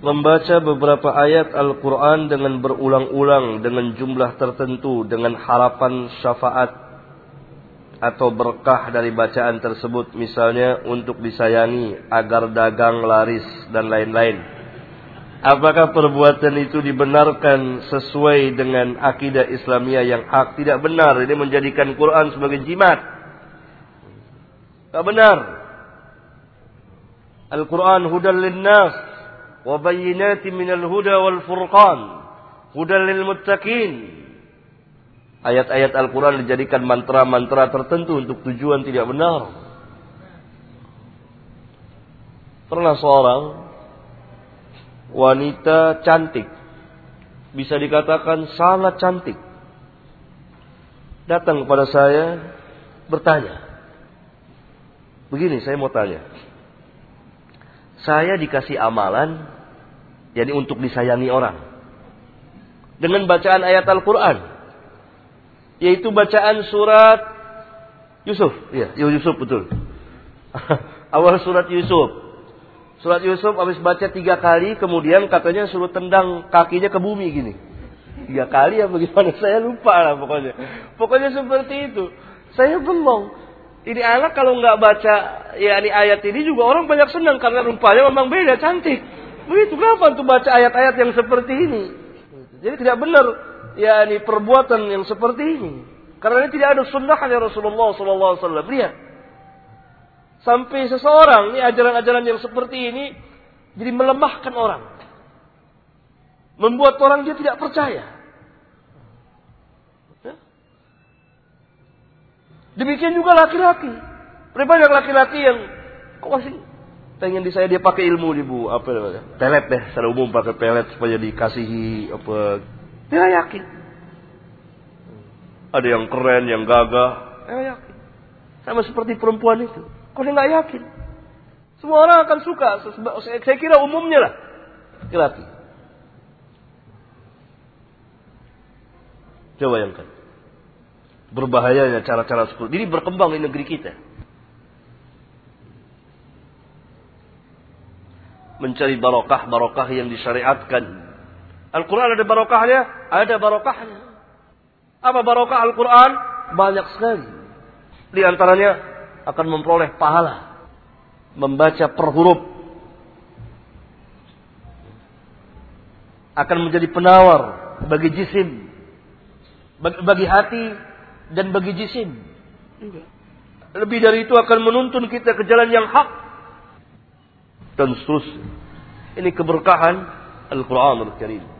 membaca beberapa ayat Al-Quran dengan berulang-ulang dengan jumlah tertentu dengan harapan syafaat atau berkah dari bacaan tersebut misalnya untuk disayangi agar dagang laris dan lain-lain. Apakah perbuatan itu dibenarkan sesuai dengan akidah Islamiyah yang hak? Tidak benar. Ini menjadikan Quran sebagai jimat. Tidak benar. Al-Quran hudan linnas. وبينات من الهدى والفرقان هدى للمتقين Ayat-ayat Al-Quran dijadikan mantra-mantra tertentu untuk tujuan tidak benar. Pernah seorang wanita cantik. Bisa dikatakan sangat cantik. Datang kepada saya bertanya. Begini saya mau tanya saya dikasih amalan jadi untuk disayangi orang. Dengan bacaan ayat Al-Qur'an. Yaitu bacaan surat Yusuf. Ya Yusuf betul. Awal surat Yusuf. Surat Yusuf habis baca tiga kali kemudian katanya suruh tendang kakinya ke bumi gini. Tiga kali ya bagaimana saya lupa lah pokoknya. Pokoknya seperti itu. Saya bengong. Ini anak kalau nggak baca ya ini ayat ini juga orang banyak senang karena rupanya memang beda cantik. Begitu kenapa untuk baca ayat-ayat yang seperti ini? Jadi tidak benar ya ini perbuatan yang seperti ini. Karena ini tidak ada sunnahnya Rasulullah SAW. Lihat. Sampai seseorang, ini ajaran-ajaran yang seperti ini, jadi melemahkan orang. Membuat orang dia tidak percaya. Demikian juga laki-laki. Banyak laki-laki yang kok masih pengen di saya dia pakai ilmu di bu. Apa namanya? Pelet deh secara umum pakai pelet supaya dikasihi apa. Dia yakin. Ada yang keren yang gagah. Dia yakin. Sama seperti perempuan itu. Kok dia nggak yakin? Semua orang akan suka. Saya kira umumnya lah. Laki-laki coba yang kan berbahayanya cara-cara seperti ini berkembang di negeri kita. Mencari barokah-barokah yang disyariatkan. Al-Quran ada barokahnya? Ada barokahnya. Apa barokah Al-Quran? Banyak sekali. Di antaranya akan memperoleh pahala. Membaca per huruf. Akan menjadi penawar bagi jisim. Bagi hati dan bagi jisim. Lebih dari itu akan menuntun kita ke jalan yang hak. Dan seterusnya. Ini keberkahan Al-Quran Al-Karim.